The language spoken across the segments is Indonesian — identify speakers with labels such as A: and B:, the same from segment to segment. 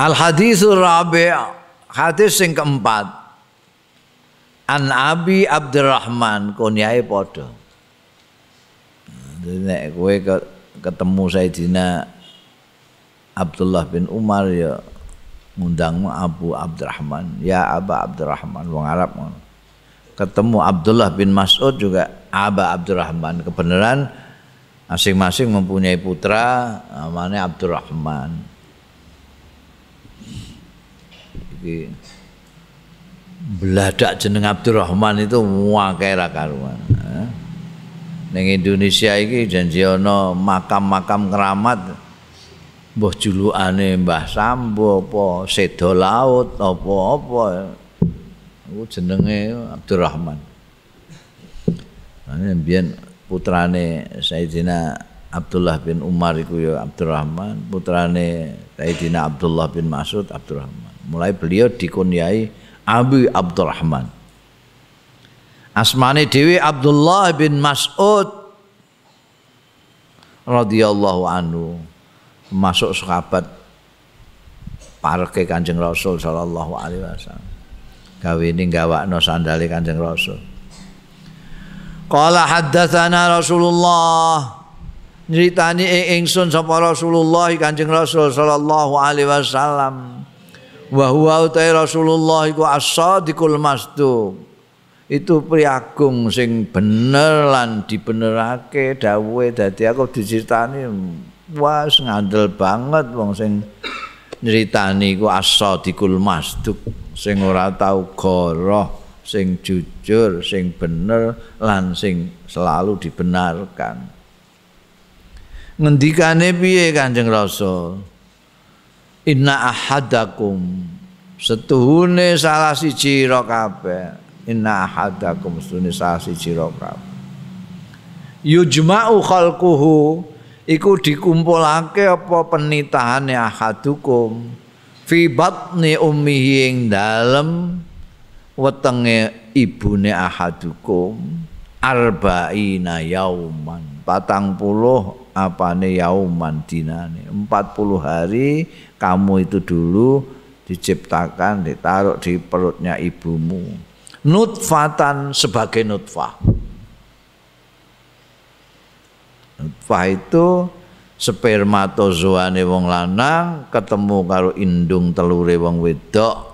A: Al hadisur rabi' hadis sing keempat. An Abi Abdurrahman kunyai padha. Nek kowe ketemu Sayyidina Abdullah bin Umar ya ngundangmu Abu Abdurrahman, ya Aba Abdurrahman wong Arab. Ketemu Abdullah bin Mas'ud juga Aba Abdurrahman. Kebenaran masing-masing mempunyai putra namanya Abdurrahman. Iki beladak jeneng Abdurrahman itu wakai ra karuan. Ning Indonesia iki janji ana makam-makam keramat mbah julukane Mbah Sambo apa Sedo Laut apa-apa. Iku jenenge Abdurrahman. Nah, biyen putrane Sayyidina Abdullah bin Umar iku ya Abdurrahman, putrane Sayyidina Abdullah bin Mas'ud Abdurrahman. Mulai beliau dikunyai Abu Abdurrahman. Asmane Dewi Abdullah bin Mas'ud radhiyallahu anhu masuk sahabat parke Kanjeng Rasul sallallahu alaihi wasallam. Gawe ini gawakno sandale Kanjeng Rasul. Qala haddatsana Rasulullah Nyeritani ingsun sapa Rasulullah Kanjeng Rasul sallallahu alaihi wasallam. Wa huwa utai Rasulullah iku as-sadiqul masduq. itu priagung sing bener lan dibenerake dawuhe dadi aku diceritani wis ngandel banget wong sing nyritani iku as-sadiqul masduq sing ora tau goroh sing jujur sing bener lan sing selalu dibenarkan. Ngendikane piye Kanjeng Rasul inna ahadakum. Setuhune salah siji ro kabeh. Inna ahadakum sunni sasi sira yujma'u khalquhu iku dikumpulake apa penitahane ahadukum. Fi batni ummihi ing dalem wetenge ibune ahadukum. Arba'ina yauman patang puluh apane yauman dinane empat puluh hari kamu itu dulu diciptakan ditaruh di perutnya ibumu nutfatan sebagai nutfah. Nutfah itu spermatozoane wong lanang ketemu karo indung telure wong wedok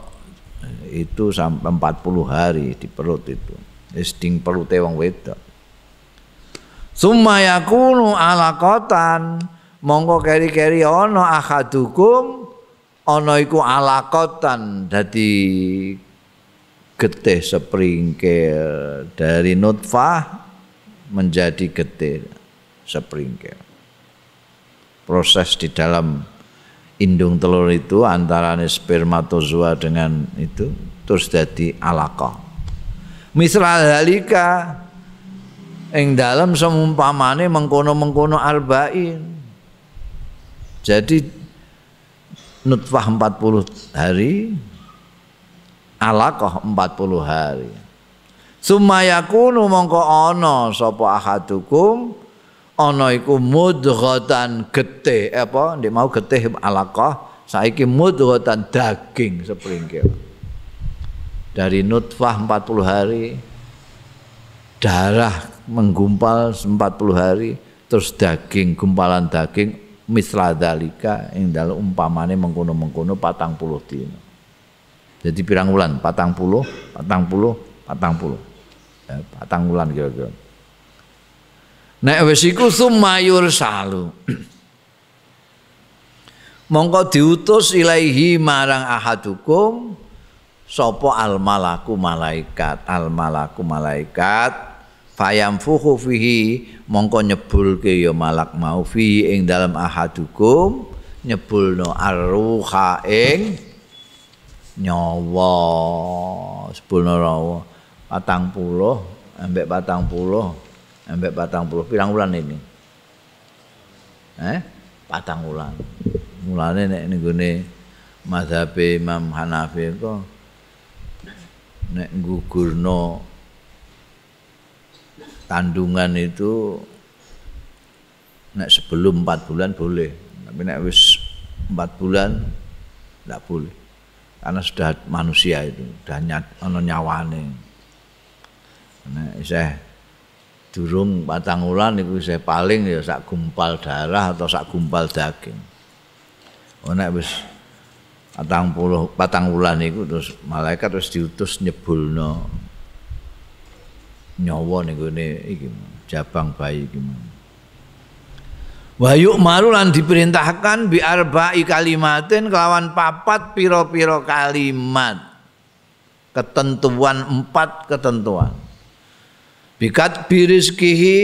A: itu sampai 40 hari di perut itu. Isting perute wong wedok. Summa yakunu alaqatan mongko keri-keri ana ahadukum ana iku alaqatan dadi getih sepringkil dari nutfah menjadi getih sepringkil. Proses di dalam indung telur itu antara spermatozoa dengan itu terus jadi alaqah. Misal halika ing dalam semumpamane mengkono-mengkono arba'in. Jadi nutfah 40 hari alaqah 40 hari sumayakunu mongko ana sapa ahadukum ana iku mudghatan getih apa ndek mau getih alaqah saiki mudghatan daging sepringkil dari nutfah 40 hari darah menggumpal 40 hari terus daging gumpalan daging misla dalika ing dalem umpamane mengkono-mengkono patang puluh dino jadi pirang bulan? Patang puluh, patang puluh, patang puluh. Ya, patang bulan kira-kira. Nek wis iku sumayur salu. Mongko diutus ilaihi marang ahadukum sapa al malaku malaikat? Al malaku malaikat fayam fihi mongko nyebulke ya malak mau fi ing dalam ahadukum nyebulno arruha ing nyawa. Sepuluh rawa. Patang puluh ambek patang puluh ambek patang puluh. Pirang bulan ini? Eh? Patang bulan mulane nek ning gone mazhab Imam Hanafi kok nek gugurno kandungan itu nek sebelum empat bulan boleh. Tapi nek wis empat bulan tidak boleh. Karena sudah manusia itu sudah ono nyawane. Nah, saya durung patang ulan itu saya paling ya sak gumpal darah atau sak gumpal daging. Oh nek wis patang puluh patang ulan itu terus malaikat terus diutus nyebulno nyawa nih gue iki jabang bayi gimana Wa yu'maru lan diperintahkan bi arba'i kalimatin kelawan papat piro-piro kalimat. Ketentuan empat ketentuan. Bikat birizkihi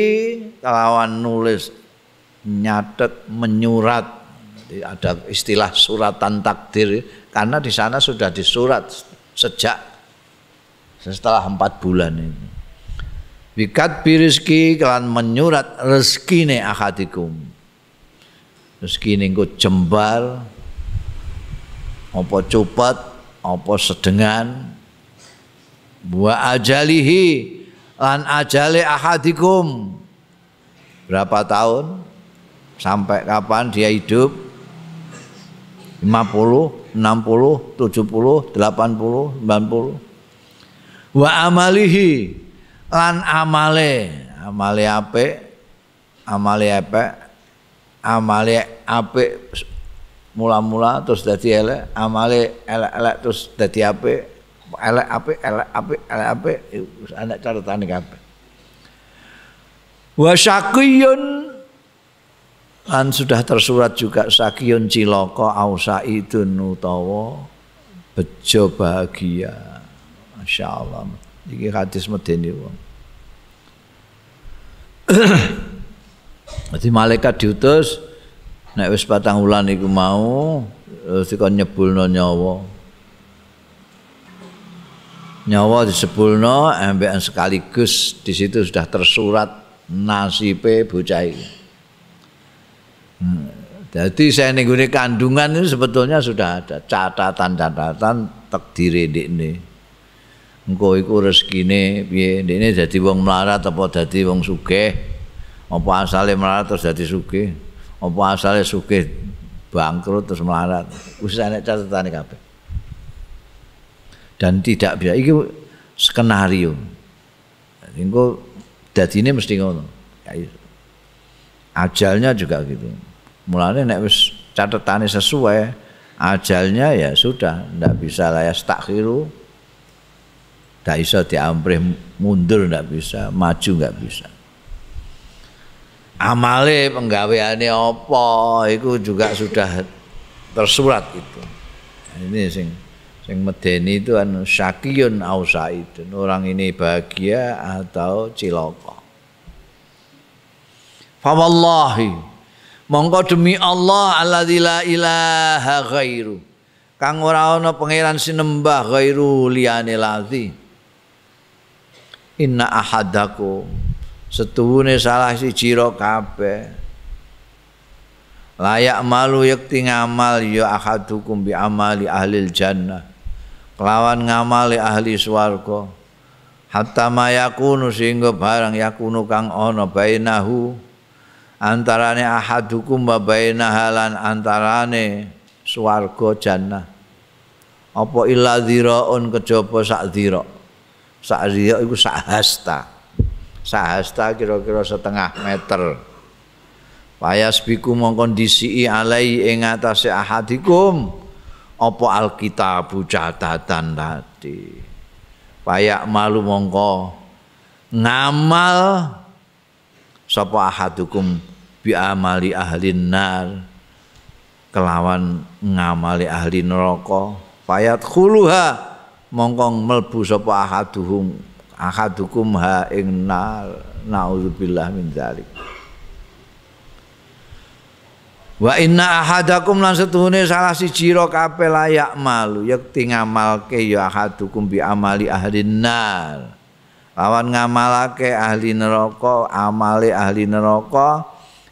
A: kelawan nulis nyatet menyurat ada istilah suratan takdir. Karena di sana sudah disurat sejak setelah empat bulan ini. Bikat birizki kalian menyurat rezeki akadikum rezeki niku jembar apa cepat apa sedengan. Wa ajalihi lan ajale ahadikum. Berapa tahun? Sampai kapan dia hidup 50, 60, 70, 80, 90 wa amalihi lan amale amale apik amale apik amale apik mula-mula terus dadi elek, amale elek-elek terus dadi apik, elek apik, elek apik, elek apik wis ana catetane kabeh. Wa syaqiyun lan sudah tersurat juga sakiyun cilaka ausaidun utawa bejo bahagia. Masya Allah. Iki hadis medeni wong. Jadi malaikat diutus nek wis patang wulan iku mau terus dikon nyebulno nyawa. Nyawa disebulno ambekan sekaligus di situ sudah tersurat nasibe bocah iki. Jadi saya nengguni kandungan ini sebetulnya sudah ada catatan-catatan takdir ini. Engkau iku rezekine piye? Ini jadi wong melarat apa jadi wong sugih? apa asale melarat terus dadi sugih? Apa asale sugih bangkrut terus melarat? Wis enek catetane kabeh. Dan tidak bisa. Iki skenario. Engko dadine mesti ngono. Ajalnya juga gitu mulane nek wis catetane sesuai ajalnya ya sudah ndak bisa layas takhiru ndak bisa diamprih mundur ndak bisa maju nggak bisa. Amale penggaweane apa itu juga sudah tersurat itu. Ini sing sing medeni itu anu syakiyun ausaidun orang ini bahagia atau cilaka. Fa wallahi mongko demi Allah alladzi la ilaha ghairu. Kang ora ana pangeran sinembah ghairu liyane ladzi. Inna ahadakum setuhune salah si ciro kabeh. Layak malu yakti ngamal ya ahadukum bi amali ahli jannah. Kelawan ngamali ahli swarga. Hatta mayakunu sehingga barang yakunu kang ono bainahu antarane ahadukum wa bainahalan antarane swarga jannah. Apa illa dhiraun kejaba sak dhira. Sak dhira iku sak hasta. Sahasta kira-kira setengah meter. Payas biku mengkondisi alai ing atase ahadikum. Apa alkitabu catatan tadi? Payak malu mongko ngamal sapa ahadukum bi amali ahli nar? Kelawan ngamali ahli neraka. Payat khuluha mongko melbu sapa ahaduhum ahadukum ha ing naudzubillah min dzalik. Wa inna ahadakum lan setuhune salah siji ro kabeh layak malu. Yakti ngamalke ya ahadukum bi amali ahli nar. Lawan ngamalake ahli neraka, amale ahli neraka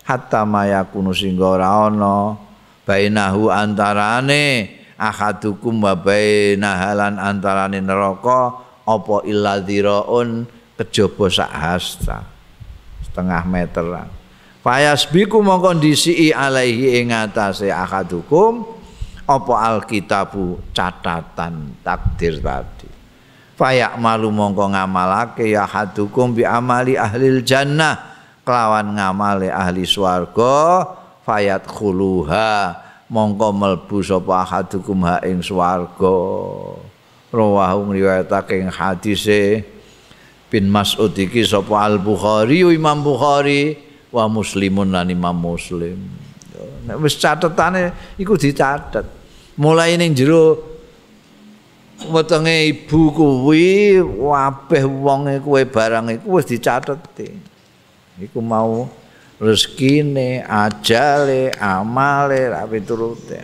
A: hatta mayakunu singgo ora ana. Bainahu antarane ahadukum wa bainahalan antarane neraka apa illa dhiraun kejaba sak hasta. Setengah meteran fayasbiku mongko ndisi alaihi ing akadukum apa alkitabu catatan takdir tadi fayak malu mongko ngamalake ya hadukum bi amali ahli jannah. Kelawan ngamale ahli swarga fayat khuluha. Mongko melbu sapa hadukum ha ing swarga. Rawahu riwayatake ing hadise. Bin Mas'ud iki sapa Al Bukhari Imam Bukhari wa Muslimun lan Imam Muslim. Nek wis catetane iku dicatet. Mulai ning jero wetenge ibu kuwi wabeh wonge kuwe barang iku wis dicateti iku mau rezekine ajale amale ra piturute.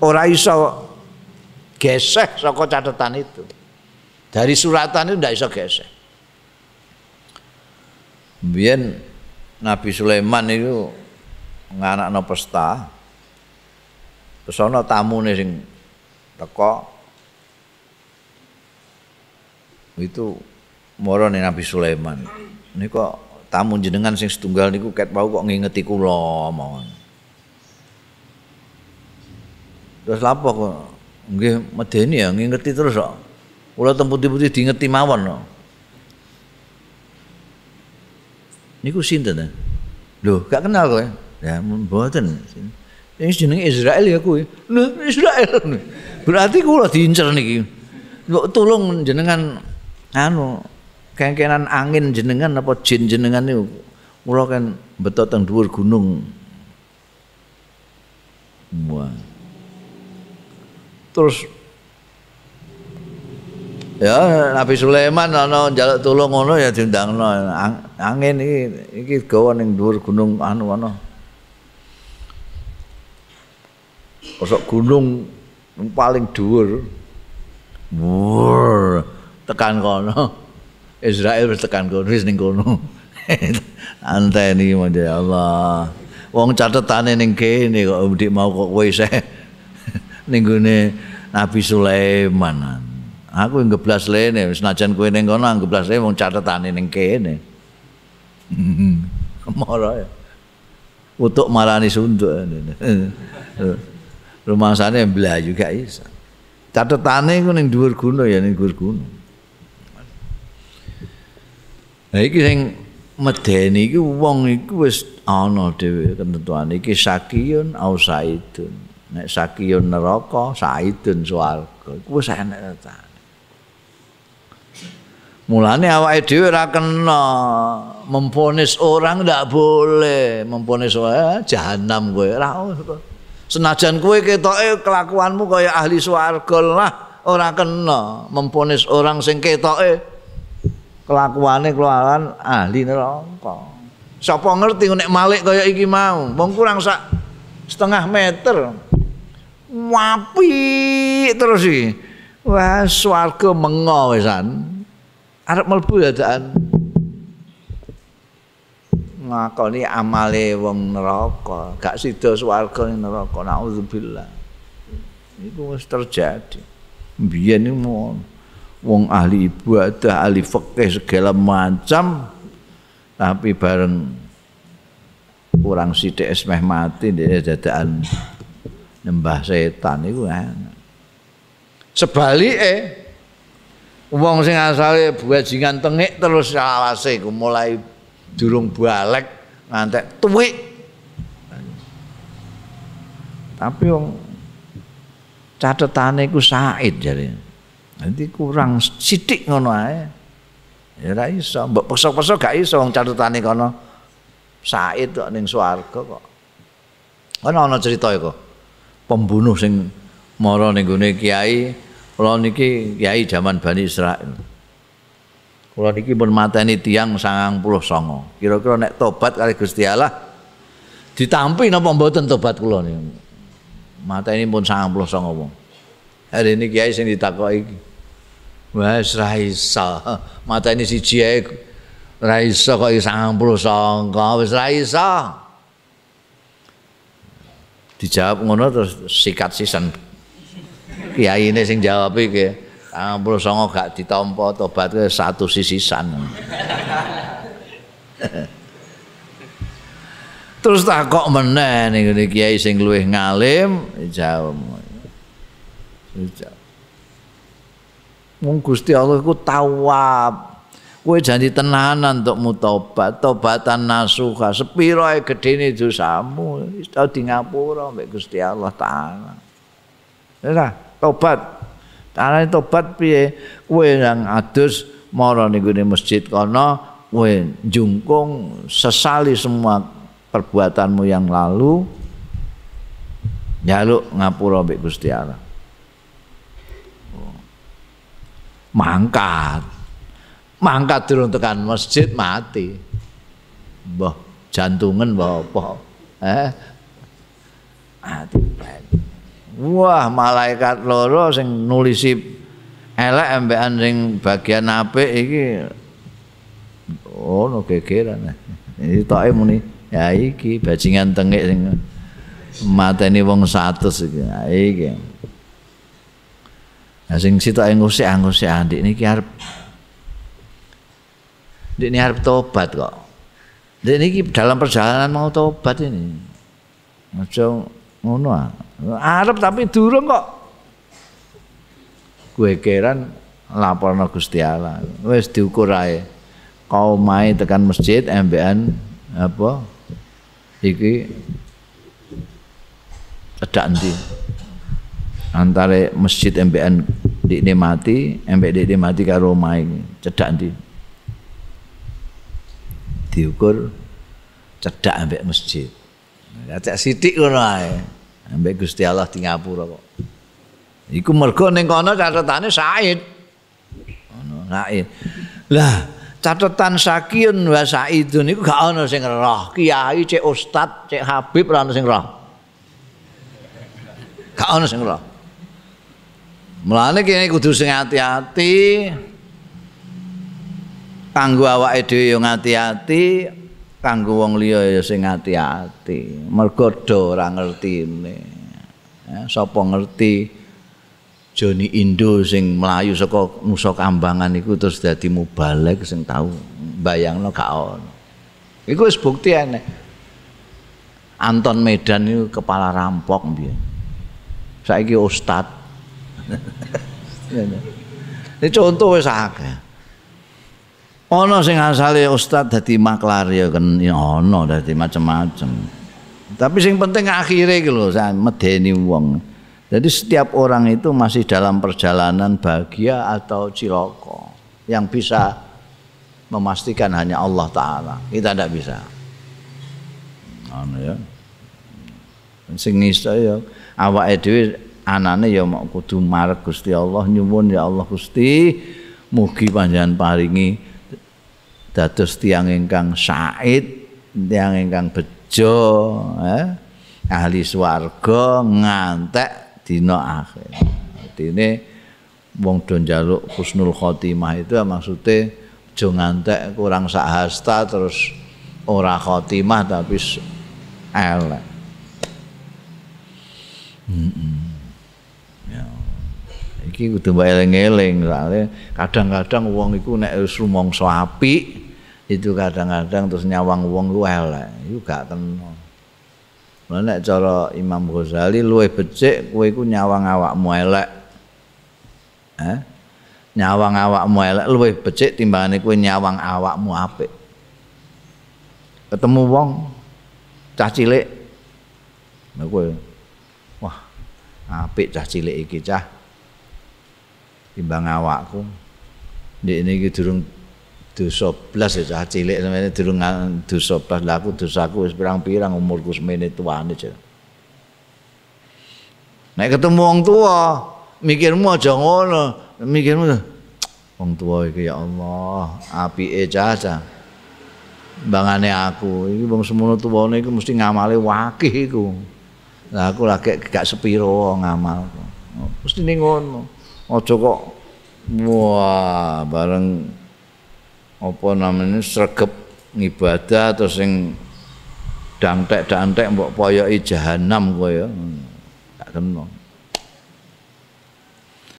A: Ora iso gesek saka catatan itu. Dari suratan itu ndak iso gesek Biyen Nabi Sulaiman itu nganakno pesta. Terus tamune sing teko itu moro nih Nabi Sulaiman. Ini kok tamu jenengan sing setunggal niku ket bau kok ngingeti kula mawon. Terus lapo kok nggih medeni ya ngingeti terus kok. Kula temputi-puti diingeti mawon kok. Niku sinten? Lho, gak kenal kowe. Ya mboten. Yang jenenge Israel ya kuwi. Lho Israel. Berarti kula diincer niki. Kok tolong jenengan anu kengkenan angin jenengan apa jin jenengan niku. Kula kan beto teng dhuwur gunung. Wah. Terus ya Nabi Sulaiman ana njaluk tulung ngono ya diundangno angin iki iki gawa ning dhuwur gunung anu ana Kosok gunung paling dhuwur. Wur, tekan kono. Israel wis tekan kono wis ning kono. Anteni ya Allah. Wong catetane ning kene kok ndik mau kok kowe isih ning gone Nabi Sulaiman. Aku ngeblas lene senajan kowe ning kono ngeblas lene wong catetane ning kene. Mara ya. Untuk marani sunduk. rumangsane mlayu gak iso. Catetane iku ning dhuwur gunung ya ning dhuwur gunung. Nah iki sing medeni iki wong iku wis ana dhewe ketentuan iki sakiyun au saidun. Nek sakiyun neraka, saidun swarga. Iku wis enek ta. Mulane awake dhewe ora kena memponis orang ndak boleh memponis orang jahanam kowe ora Senajan kowe ketoke kelakuanmu kaya ahli swarga lah, ora kena memponis orang sing ketoke kelakuane kelakuan ahli neraka. Sapa ngerti nek malik kaya iki mau, wong kurang sak setengah meter. Wapi terus iki. Wah, swarga mengo wisan. Arep mlebu dadaan. ngakoni amale wong neraka, gak sida swarga ning neraka. Nauzubillah. Iku wis terjadi. Biyen iki wong ahli ibadah, ahli fikih segala macam. Tapi bareng kurang sithik es meh mati dia dadakan nyembah setan iku enak. Sebalike wong sing asale bajingan tengik terus awase iku mulai durung balik ngantek tuwik. Tapi wong catetane iku said jare nanti kurang sithik ngono ae ya ora iso mbok pesok-pesok gak iso wong catetane kono said kok ning swarga kok ana ana cerita iku pembunuh sing mara ning gone kiai kula niki kiai zaman Bani Israil Kula niki pun mateni tiyang 99. Kira-kira nek tobat kali Gusti Allah ditampi napa mboten tobat kula niku. Mateni pun 99 wong. Hari ini kiai sing ditakoki. Wes ra iso. Mateni siji ae ra iso kok 99 wis ra iso. Dijawab ngono terus sikat sisan. Kiai ini sing jawab iki. Ampun songo gak ditampa tobat satu sisisan. Terus takok meneh ning kiai sing luwih ngalim jawab. Mung Gusti Allah iku tawab. Kowe janji tenanan untuk mutobat, tobatan nasuha, sepiro ae gedene dosamu, wis tau di ngapura mbek Gusti Allah taala. Ya tobat. Carane tobat piye? Kowe yang adus mara ning masjid kono, kowe jungkung sesali semua perbuatanmu yang lalu. Jaluk ngapura mbek Gusti Allah. Mangkat. Mangkat durung tekan masjid mati. Mbah jantungan mbah apa? Eh? Mati. Wah malaikat loro sing nulisi elek embekan sing bagian apik iki. Oh no iki toke muni. Ya iki bajingan tengik sing mateni wong 100 iki. Iki Nah, sing situ ae ngusik ngusik andik niki arep Dik ini harap tobat kok. Dik ini dalam perjalanan mau tobat ini. Macam ngono ah. Arab tapi durung kok. Gue keran laporno Gusti Allah. Wis diukur ae. Kau main tekan masjid MBN apa? Iki cedak endi? Antara masjid MBN di mati, MBN di mati karo main cedak ndi? Diukur cedak ambek masjid. Cek sithik ngono ae. Ambek Gusti Allah di ngapura kok. Iku mergo ning kono catetane Said. Ngono, Said. Lah, catatan Sakiun wa Saidun niku gak ana sing roh. Kiai cek ustad, cek habib ora ana sing roh. Gak ana sing roh. Mulane kene kudu sing ati-ati. Kanggo awake dhewe yo ngati-ati, kanggo wong liya ya sing ati-ati. Mergo do ora ngertine. Ya, sapa ngerti Joni Indo sing melayu saka Nusa Kambangan iku terus dadi mubalek sing tau bayangno gak ono. Iku wis bukti enek. Anton Medan itu kepala rampok mbiyen. Saiki ustad Ini contoh wis akeh. Ana sing asale ustaz dadi maklar ya kan ana dadi macam-macam. Tapi sing penting akhire iki lho medeni wong. Jadi setiap orang itu masih dalam perjalanan bahagia atau ciloko yang bisa memastikan hanya Allah Taala. Kita tidak bisa. Anu ya. Sing nista ya awake dhewe anane ya mau kudu marek Gusti Allah nyuwun ya Allah Gusti mugi panjenengan paringi dados tiang ingkang said tiang ingkang bejo eh? ahli swarga ngantek dina akhir artine wong do njaluk husnul khotimah itu maksudnya aja ngantek kurang sak hasta terus ora khotimah tapi elek mm -mm. Iki kudu mbok eling-eling kadang-kadang wong iku nek wis rumangsa apik itu kadang-kadang terus nyawang wong ku elek iku gak kena Lah nek cara Imam Ghazali luwih becik kowe iku nyawang awakmu elek. Eh? Nyawang awakmu elek luwih becik timbangane kowe nyawang awakmu apik. Ketemu wong cah cilik. Nah wah, apik cah cilik iki cah. Timbang awakku. Ndek niki durung dosa blas ya cah cilik sampeyan durung dosa blas lha aku dosaku wis pirang-pirang umurku semene tuane cah. Nek ketemu wong tua mikirmu aja ngono. Mikirmu wong tua iki ya Allah apike cah bangane aku iki wong semono tuwane iku mesti ngamale wakih iku. Lah aku lagi gak sepiro ngamal mesti ning ngono aja kok wah bareng apa namanya sregep ngibadah terus sing dangtek-dangtek mbok poyoki jahanam kowe ya. Gak kena